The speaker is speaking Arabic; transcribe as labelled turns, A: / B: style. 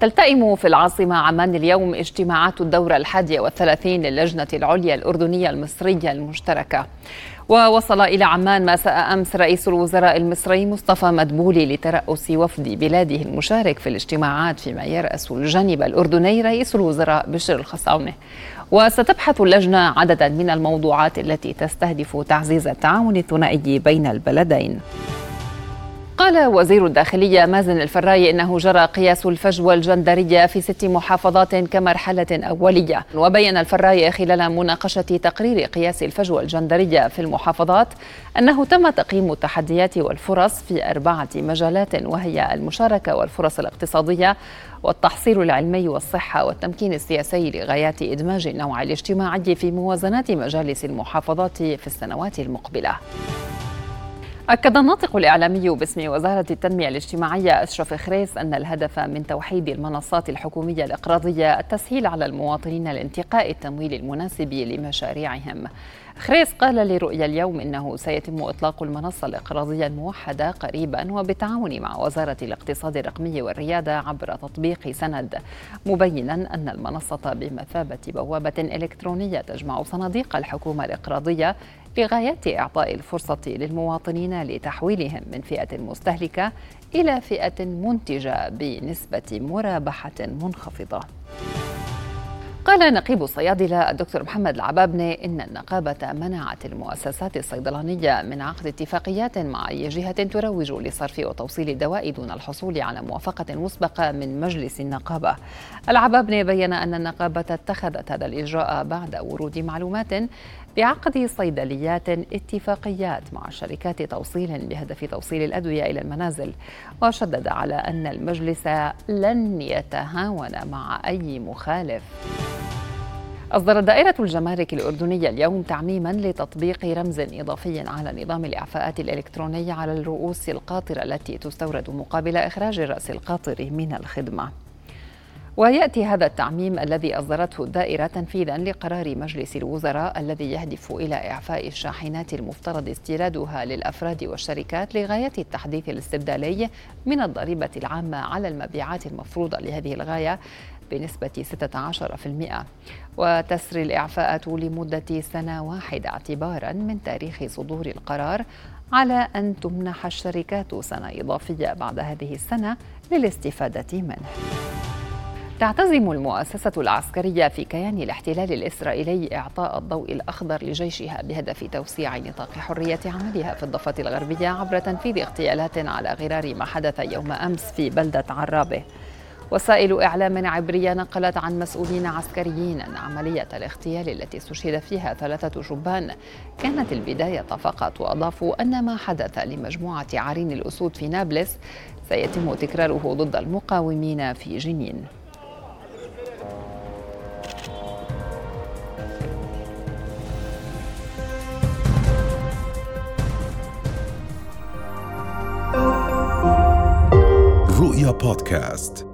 A: تلتئم في العاصمة عمان اليوم اجتماعات الدورة الحادية والثلاثين للجنة العليا الأردنية المصرية المشتركة. ووصل إلى عمان مساء أمس رئيس الوزراء المصري مصطفى مدبولي لترأس وفد بلاده المشارك في الاجتماعات فيما يرأس الجانب الأردني رئيس الوزراء بشر الخصاونة وستبحث اللجنة عددا من الموضوعات التي تستهدف تعزيز التعاون الثنائي بين البلدين. قال وزير الداخلية مازن الفراي إنه جرى قياس الفجوة الجندرية في ست محافظات كمرحلة أولية. وبين الفراي خلال مناقشة تقرير قياس الفجوة الجندرية في المحافظات أنه تم تقييم التحديات والفرص في أربعة مجالات وهي المشاركة والفرص الاقتصادية والتحصيل العلمي والصحة والتمكين السياسي لغايات إدماج النوع الاجتماعي في موازنات مجالس المحافظات في السنوات المقبلة. أكد الناطق الإعلامي باسم وزارة التنمية الاجتماعية أشرف خريس أن الهدف من توحيد المنصات الحكومية الإقراضية التسهيل على المواطنين لانتقاء التمويل المناسب لمشاريعهم. خريس قال لرؤيا اليوم إنه سيتم إطلاق المنصة الإقراضية الموحدة قريبا وبالتعاون مع وزارة الاقتصاد الرقمي والريادة عبر تطبيق سند مبينا أن المنصة بمثابة بوابة إلكترونية تجمع صناديق الحكومة الإقراضية لغايه إعطاء الفرصة للمواطنين لتحويلهم من فئة مستهلكة إلى فئة منتجة بنسبة مرابحة منخفضة. قال نقيب الصيادلة الدكتور محمد العبابنة إن النقابة منعت المؤسسات الصيدلانية من عقد اتفاقيات مع أي جهة تروج لصرف وتوصيل الدواء دون الحصول على موافقة مسبقة من مجلس النقابة. العبابنة بين أن النقابة اتخذت هذا الإجراء بعد ورود معلومات بعقد صيدليات اتفاقيات مع شركات توصيل بهدف توصيل الأدوية إلى المنازل وشدد على أن المجلس لن يتهاون مع أي مخالف أصدرت دائرة الجمارك الأردنية اليوم تعميما لتطبيق رمز إضافي على نظام الإعفاءات الإلكترونية على الرؤوس القاطرة التي تستورد مقابل إخراج الرأس القاطر من الخدمة. ويأتي هذا التعميم الذي أصدرته الدائرة تنفيذا لقرار مجلس الوزراء الذي يهدف إلى إعفاء الشاحنات المفترض استيرادها للأفراد والشركات لغاية التحديث الاستبدالي من الضريبة العامة على المبيعات المفروضة لهذه الغاية بنسبة 16% وتسري الإعفاءات لمدة سنة واحدة اعتبارا من تاريخ صدور القرار على أن تمنح الشركات سنة إضافية بعد هذه السنة للاستفادة منه. تعتزم المؤسسة العسكرية في كيان الاحتلال الإسرائيلي إعطاء الضوء الأخضر لجيشها بهدف توسيع نطاق حرية عملها في الضفة الغربية عبر تنفيذ اغتيالات على غرار ما حدث يوم أمس في بلدة عرابة. وسائل إعلام عبرية نقلت عن مسؤولين عسكريين أن عملية الاغتيال التي استشهد فيها ثلاثة شبان كانت البداية فقط وأضافوا أن ما حدث لمجموعة عرين الأسود في نابلس سيتم تكراره ضد المقاومين في جنين.
B: رؤيا بودكاست